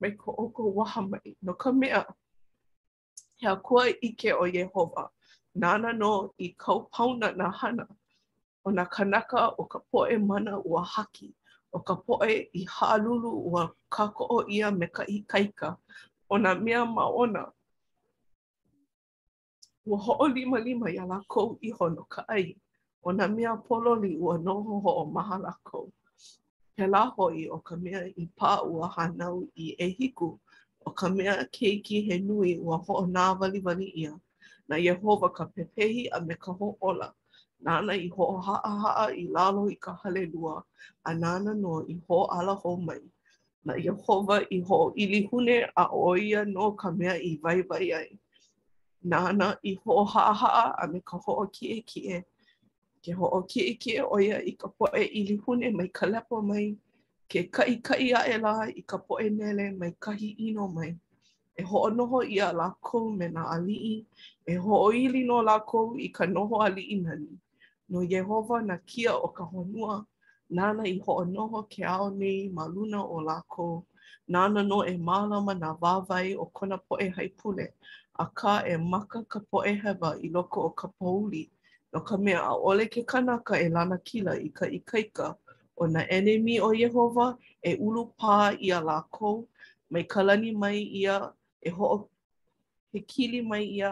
mai ko ʻoukou waha mai, no ka mea, He Akua ʻike ʻo Iēhova, nāna nō i kaupaona nā hana, ʻo nā kānaka o ka poʻe mana ua haki, ʻo ka poʻe i haʻalulu ua kākoʻo ʻia me ka ikaika, ʻo nā mea māʻona, ua hoʻolimalima iā lākou iho no ka ʻai, ʻO nā mea pololi ua noho hoʻomaha lākou. Pēlā hoʻi ʻo ka mea i pā ua hānau i ʻehiku, ʻo ka mea keiki he nui ua hoʻonāwaliwali ʻia. Na Iēhova ka pepehi a me ka hoʻōla, Nāna i hoʻohaʻahaʻa i lalo i ka halelua, A nāna nō i hōʻala hou mai. Na Iēhova i hoʻoʻilihune a ʻo ia nō ka mea i waiwai ai. Nāna i hoʻohaʻahaʻa a me ka hoʻokiʻekiʻe. Ke hoʻokiʻekiʻe ʻo ia i ka poʻe ʻilihune mai ka lepo mai, Ke kaʻikaʻi aʻela i ka poʻe nele mai kahi ʻino mai. e hoʻonoho iā lākou me nā aliʻi, e hoʻoili no lākou i ka noho aliʻi nani. No Iēhova nā kia o ka honua, nāna i hoʻonoho ke ao nei ma luna o lākou, nāna nō e mālama nā wāwae o kona poʻe haipule, akā, e maka ka poʻe hewa i loko o ka pouli, no ka mea, ʻaʻole ke kanaka e lanakila i ka ikaika ʻo nā ʻenemi o Iēhova, e ulupā ʻia lākou, mai ka lani mai ia, e hoʻohekili mai ia,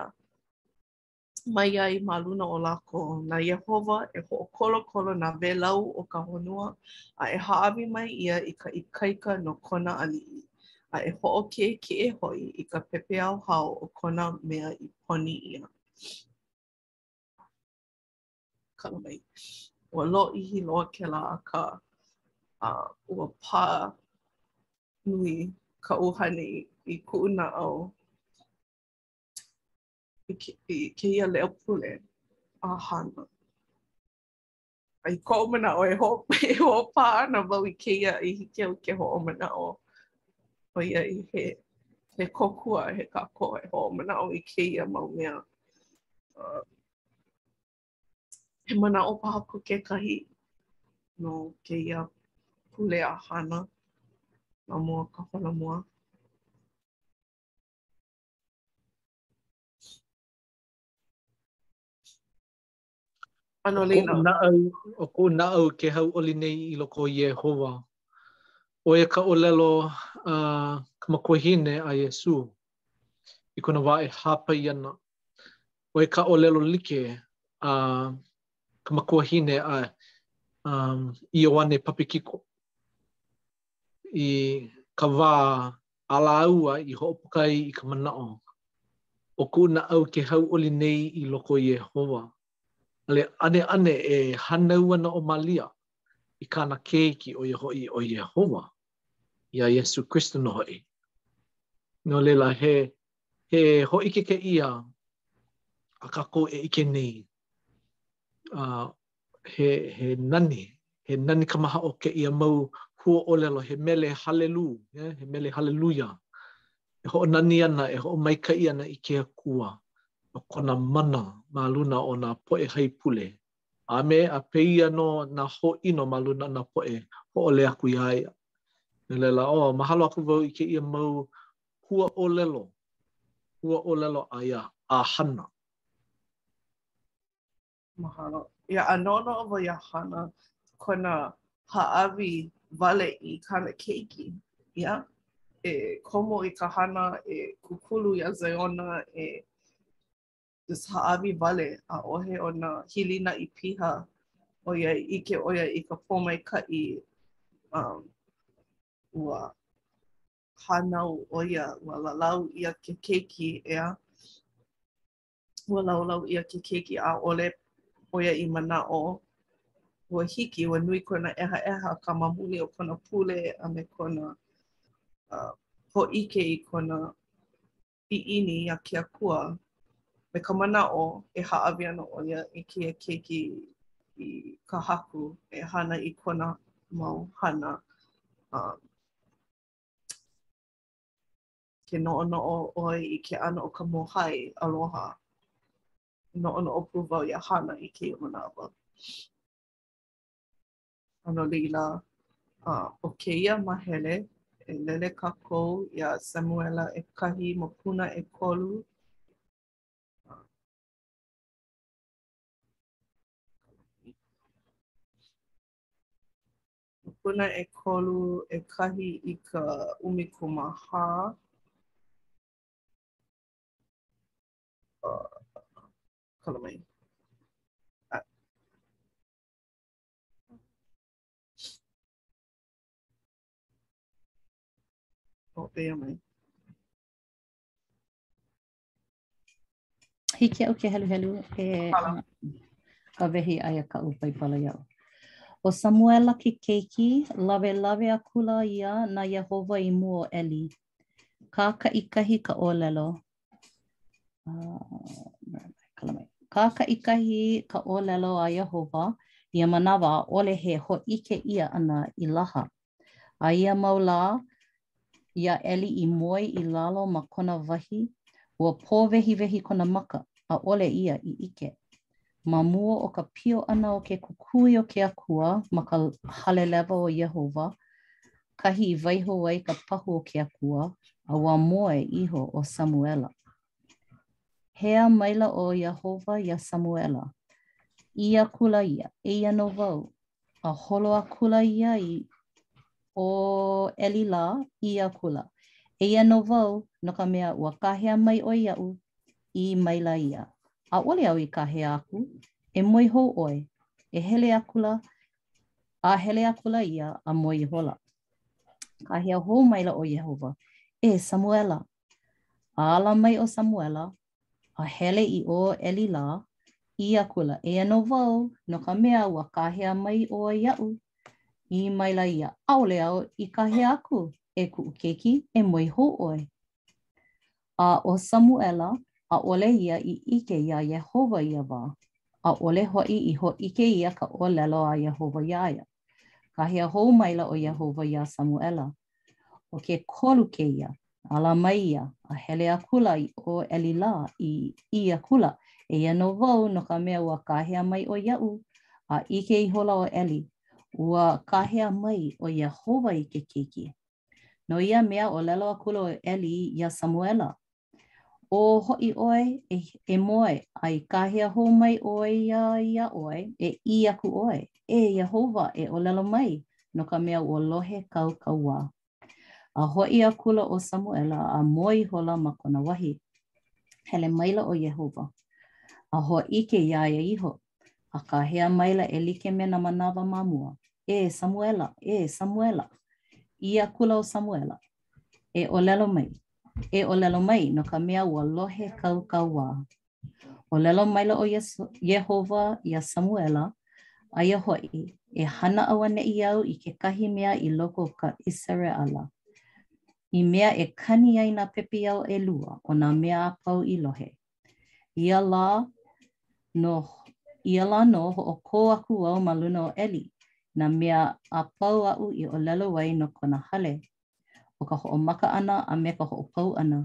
mai ai ma luna o lākou. Na Iēhova e hoʻokolokolo nā wēlau o ka honua, a e hāʻawi mai ia i ka ikaika no kona aliʻi, a e hoʻokiʻekiʻe hoʻi i ka pepeiaohao o kona mea i poni ʻia. kala mai. Ua lōʻihi loa kēlā akā a ua pā nui ka ʻuhane i kuʻu naʻau i ke i kēia leo pule a Hana. A i koʻu manaʻo e hō e hoʻopaʻa ana wau i kēia i hiki au ke hoʻomanaʻo ʻoiai he he kōkua he kākoʻo e hoʻomanaʻo i kēia mau mea. He manaʻo paha ko kekahi no kēia pule a Hana ma mua o ka holomua. A no laila. ʻO koʻu naʻau, ʻo koʻu naʻau ke hauʻoli nei i loko o Iēhova, ʻo ia ka ʻōlelo a ka makuahine a Iesū i kona wā e hāpai ana. ʻo ia ka ʻōlelo like a ka makuahine a um, Ioane Bapetiso i ka wā a lāua i hoʻopuka ai i ka manaʻo ʻo kuʻu naʻau ke hauʻoli nei i loko o Iēhova. A le ʻaneʻane e hānau ana ʻo Malia i kāna keiki ʻo ia hoʻi ʻo Iēhova, iā Iesū Kristo nō hoʻi. No laila, he He hōʻike kēia a kākou e ʻike nei, a he he nani, he nani kamahaʻo kēia mau huaʻōlelo, he mele halelū, he mele haleluia, e hoʻonani ana, e hoʻomaikaʻi ana i ke Akua no kona mana ma luna o nā poʻe haipule, a me a pēia nō nā hoʻino ma luna o nā poʻe hoʻole aku iā ia. No laila, oh, mahalo aku wau i kēia mau huaʻōlelo, huaʻōlelo a ia, a Hana. Mahalo i ka noʻonoʻo wau iā Hana kona hāʻawi wale i kāna keiki, ia e komo i ka hana e kūkulu iā Ziona e just hāʻawi wale, ʻaʻohe ona hilinaʻi piha ʻoiai ʻike ʻo ia i ka pōmaikaʻi, um, ua hānau ʻo ia, ua lalau ʻia ke keiki, ʻeā? Ua laulau ʻia ke keiki, ʻaʻole ʻo ia i manaʻo, ua hiki, ua nui kona ʻehaʻeha, akā ma muli o kona pule a me kona hōʻike i kona ʻiʻini iā ke Akua me ka manaʻo e hāʻawi ana ʻo ia i kēia keiki i ka Haku e hana i kona mau hana a ke noʻonoʻo ʻoe i ke ʻano o ka mōhai aloha, noʻonoʻo pū wau iā Hana i kēia manawa. A no laila, ʻo kēia mahele, e lele kākou iā Samuʻela ʻekahi mokuna ʻekolu, mokuna ʻekolu, ʻekahi i ka ʻumikūmāhā, kala mai, Hiki iaʻu ke heluhelu e ka wehi aia kaʻu Paipala iaʻu. ʻO Samuʻela ke keiki, lawelawe akula ia na Iēhova i mua o ʻEli. Kākaʻikahi ka ʻōlelo, Kākaʻikahi ka ʻōlelo a Iēhova ia manawa ʻaʻole he hōʻike ʻia ʻana i laha. A ia mau lā, iā ʻEli i moe i lalo ma kona wahi, ua pōwehiwehi kona maka, ʻaʻole ia i ʻike. Ma mua o ka pio ʻana o ke kukui o ke Akua ma ka halelewa o Iēhova, kahi i waiho ai ka pahu o ke Akua, a ua moe iho ʻo Samuʻela. Hea maila ʻo Iēhova iā Samuʻela, ʻī akula ia, Eia nō wau, A holo akula ia i o ʻEli lā, ʻī akula, Eia nō wau, no ka mea, ua kāhea mai ʻoe iaʻu. ʻĪ maila ia, ʻAʻole au i kāhea aku, e moe hou ʻoe. E hele akula, a hele akula ia a moe ihola. Kāhea hou maila ʻo Iēhova, E Samuʻela! A ala mai ʻo Samuʻela, A hele i o ʻEli lā, ʻī akula, Eia nō wau, no ka mea, ua kāhea mai ʻoe iaʻu. ʻĪ maila ia, ʻAʻole au i kāhea aku, e kuʻu keiki, e moe hou ʻoe. A ʻo Samuʻela, ʻaʻole ia i ʻike iā Iēhova ia wā, ʻaʻole hoʻi i hōʻike ʻia ka ʻōlelo a Iēhova iā ia. Kāhea hou maila ʻo Iēhova iā Samuʻela, ʻo ke kolu kēia, ala mai ia, a hele akula i o ʻEli lā, i ʻī akula, Eia nō wau, no ka mea, ua kāhea mai ʻoe iaʻu. A ʻike ihola ʻo ʻEli, ua kāhea mai ʻo Iēhova i ke keiki. No ia mea, ʻōlelo akula ʻo ʻEli iā Samuʻela, Ō hoʻi ʻoe e, e moe, a i kāhea hou mai ʻoe ia iā ʻoe, e ʻī aku ʻoe, E Iēhova, e ʻōlelo mai, no ka mea, ua lohe kāu kauā. A hoʻi akula ʻo Samuʻela a moe ihola ma kona wahi, hele maila ʻo Iēhova, a hōʻike iā ia iho, A kāhea maila e like me nā manawa ma mua, E Samuʻela! E Samuʻela! ʻĪ akula ʻo Samuʻela, E ʻōlelo mai, e ʻōlelo mai, no ka mea, ua lohe kāu kauā. ʻŌlelo maila ʻo Iēhova iā Samuʻela, Aia hoʻi, e hana auaneʻi au i kekahi mea i loko o ka ʻIseraʻela, i mea e kani ai nā pepeau ʻelua o nā mea a pau i lohe, Ia lā nō ia lā nō hoʻokō aku au ma luna o ʻEli, nā mea a pau aʻu i ʻōlelo ai no kona hale, ʻo ka hoʻomaka ʻana a me ka hoʻopau ʻana.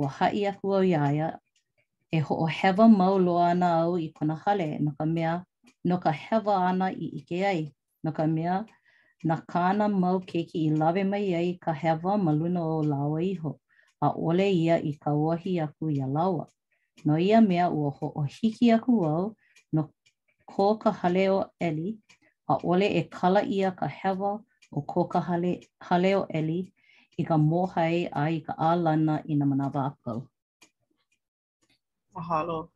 Ua haʻi aku au iā ia, e hoʻohewa mau loa ana au i kona hale, no ka mea, no ka hewa āna i ʻike ai, no ka mea, na kāna mau keiki i lawe mai ai i ka hewa ma luna o lāua iho, ʻaʻole ia i kāohi aku iā lāua. No ia mea, ua hoʻohiki aku au no ko ka hale o ʻEli, ʻaʻole e kala ʻia ka hewa o ko ka hale hale o ʻEli i ka mōhai a i ka ʻālana i nā manawa a pau. Mahalo.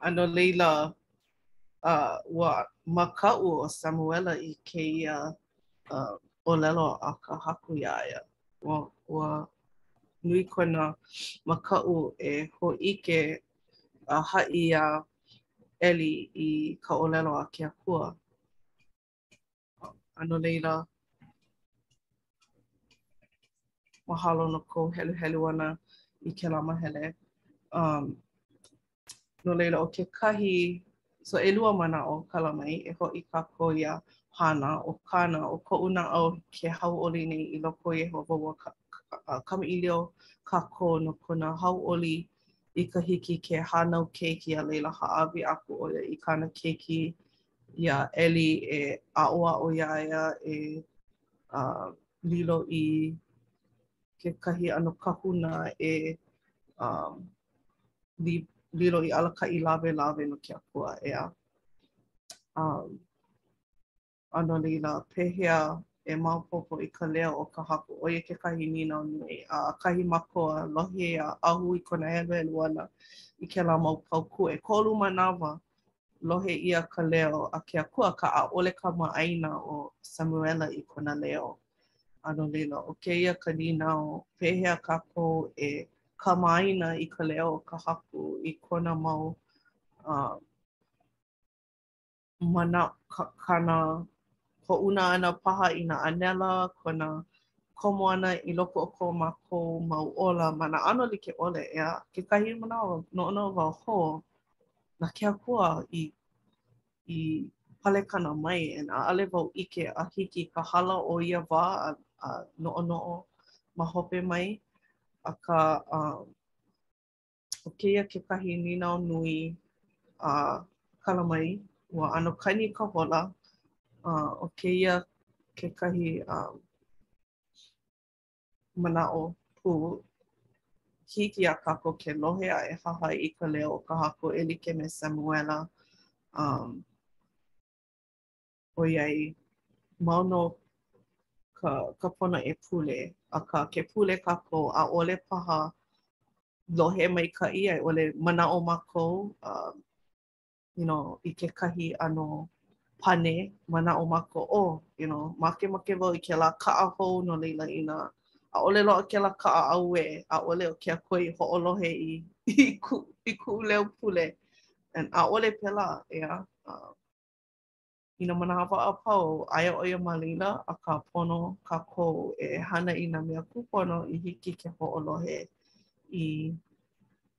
A no laila, uh, ua makaʻu ʻo Samuela i kēia uh, ʻōlelo a ka Haku iā ia. Ua, ua nui kona makaʻu e hōʻike a haʻi iā ʻEli i ka ʻōlelo a ke Akua. A no laila, mahalo no kou heluhelu ʻana i kēlā mahele. Um, no laila, ʻo kekahi, so ʻelua manaʻo kala mai, e hoʻi kākou iā Hana, ʻo kāna, ʻo koʻu naʻau ke hauʻoli nei i loko o Iēhova ua kamaʻilio kākou no kona hauʻoli i ka hiki ke hānau keiki a laila hāʻawi aku ʻo ia i kāna keiki iā ʻEli e aʻoaʻo iā ia e lilo i kekahi ʻano kahuna e lilo i alakaʻi lawelawe no ke Akua, ʻeā? A no laila, pehea e maopopo i ka leo o ka Haku? ʻO ia kekahi nīnau nui. ʻAkahi mākou a lohe iā Ahu i kona heluhelu ʻana i kēlā mau paukū. ʻEkolu manawa, Lohe ʻia ka leo a ke Akua akā ʻaʻole kamaʻāina ʻo Samuela i kona leo. A no laila, ʻo kēia ka nīnau, Pehea kākou e kamaʻāina i ka leo o ka Haku i kona mau mana, kāna Hoʻouna ʻana paha i nā ʻānela, kona komo ʻana i loko o ko mākou mau ola ma nā ʻano like ʻole, ʻeā? Kekahi manawa, noʻonoʻo wau hō na ke Akua i palekana mai and ʻaʻole wau ʻike a hiki ka hala o ia wā a noʻonoʻo ma hope mai, akā, ʻO kēia kekahi nīnau nui a kala mai, ua ʻano kani ka hola, a ʻo kēia kekahi manaʻo pū, hiki iā kākou ke lohe a e hahai i ka leo o ka Haku e like me Samuela. ʻoiai mau nō ka ka pono e pule, akā ke pule kākou ʻaʻole paha lohe maikaʻi a i ʻole manaʻo mākou um you know i kekahi ʻano pane, manaʻo mākou oh you know makemake wau i kēlā kaʻa hou no laila inā ʻaʻole loaʻa kēlā kaʻa auē ʻaʻole ʻo ke akua i hoʻolohe i i kuʻu leo pule and ʻaʻole pēlā ʻeā. I nā manawa a pau, aia ʻo ia ma laila, akā pono kākou e hana i nā mea kūpono i hiki ke hoʻolohe i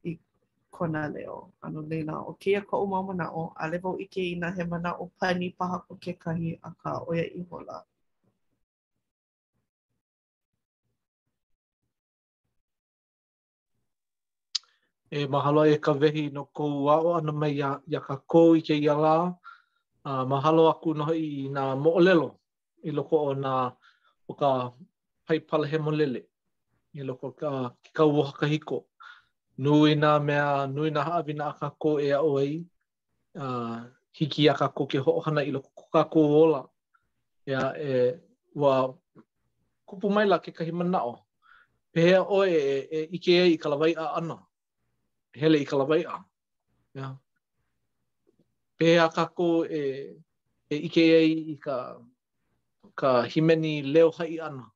i kona leo. A no laila, ʻo kēia koʻu mau manaʻo, ʻaʻole wau ʻike inā he manaʻo pani paha ko kekahi, akā, ʻo ia ihola. E mahalo e Kawehi no kou aʻo ʻana mai iā iā kākou i kēia lā. A mahalo aku nō hoʻi i nā moʻolelo i loko o nā o ka Paipala Hemolele i loko o ka ke Kauoha Kahiko. Nui nā mea, nui nā haʻawina a kākou e aʻo ai uh, hiki iā kākou ke hoʻohana i loko ko kākou ola, ʻeā e, ua kupu maila kekahi manaʻo, pehea ʻoe e, e ʻike ai i ka lawaiʻa ʻana, hele i ka lawaiʻa, ʻeā. Pehea kākou e, e ʻike ai i ka, ka hīmeni leo haʻi ʻana,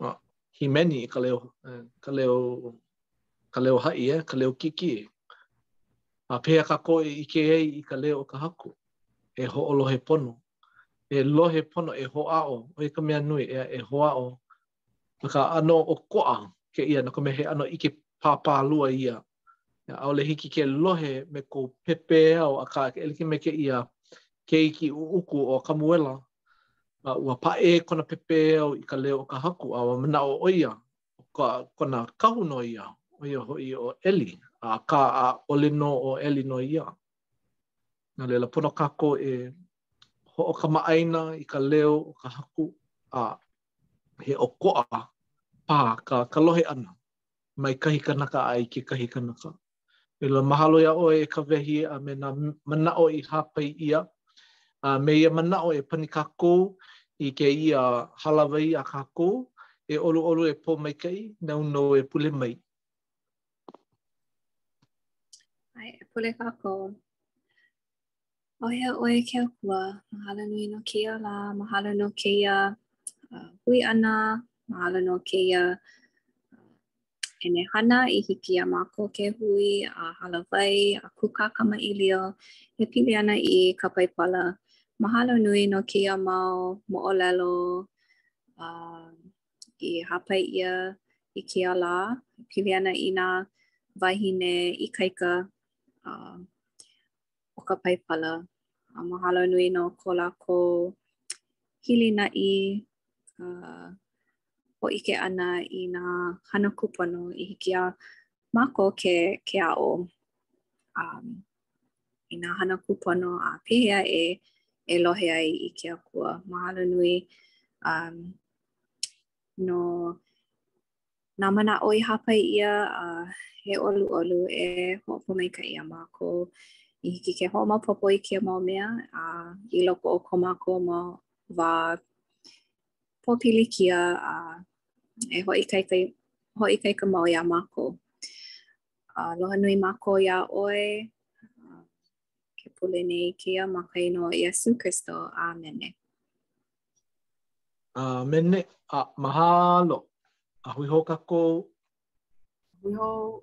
ah, hīmeni i ka leo, eh, ka leo, ka leo haʻi, eh, ka leo kiʻekiʻe. A pehea kākou e ʻike ai i ka leo o ka Haku, e hoʻolohe pono, e lohe pono, e hoʻāʻo, ʻo ia ka mea nui, ʻeā, e hoʻāʻo, he ʻano ʻokoʻa kēia, no ka mea he ʻano ʻike pāpālua ia, ʻEā, ʻaʻole hiki ke lohe me kou pepeiao, akā, e like me kēia keiki ʻuʻuku ʻo Kamuela, a ua paʻē kona pepeiao i ka leo o ka Haku, a ua manaʻo ʻo ia, ʻo ka, kona kahu nō ia, ʻo ia hoʻi ʻo ʻEli, akā, ʻaʻole nō ʻo ʻEli nō ia. No laila, pono kākou e hoʻokamaʻāina i ka leo o ka Haku, a he ʻokoʻa paha ka, ka lohe ʻana. mai kahi kanaka a i kekahi kanaka. No laila, mahalo iā ʻoe e Kawehi a me nā manaʻo i hāpai ʻia. A me ia manaʻo e pani kākou i kēia hālāwai a kākou, e ʻoluʻolu e Pōmaikaʻi, nāu nō e pule mai. ʻAe, e pule kākou. ʻAuhea ʻoe ke akua, mahalo nui no kēia lā, mahalo no kēia uh, hui ʻana, mahalo no kēia uh, ʻenehana i hiki iā mākou ke hui a hālāwai a kūkākamaʻilio e pili ana i ka paipala. Mahalo nui no kēia mau moʻolelo uh, i hāpai ʻia i kēia lā, pili ana i nā wāhine ikaika uh, o ka paipala. A mahalo nui no ko lākou hilinaʻi uh, hōʻike ʻana i nā hana kūpono i hiki iā mākou ke, ke aʻo um, i nā hana kūpono a pehea e, e lohe ai i ke akua. Mahalo nui um, no nā manaʻo i hāpai ʻia a e ʻoluʻolu e hoʻopōmaikaʻi iā mākou i hiki ke hoʻomaopopo i kēia mau mea a i loko o ko mākou mau wā pōpilikia a e hoʻoikaika hoʻoikaika mau iā mākou. Aloha nui mākou iā ʻoe ke pule nei kēia ma ka inoa o Iesū Kristo. Āmene. Uh, mene, a uh, mahalo. A hui ho kakou. Hui ho.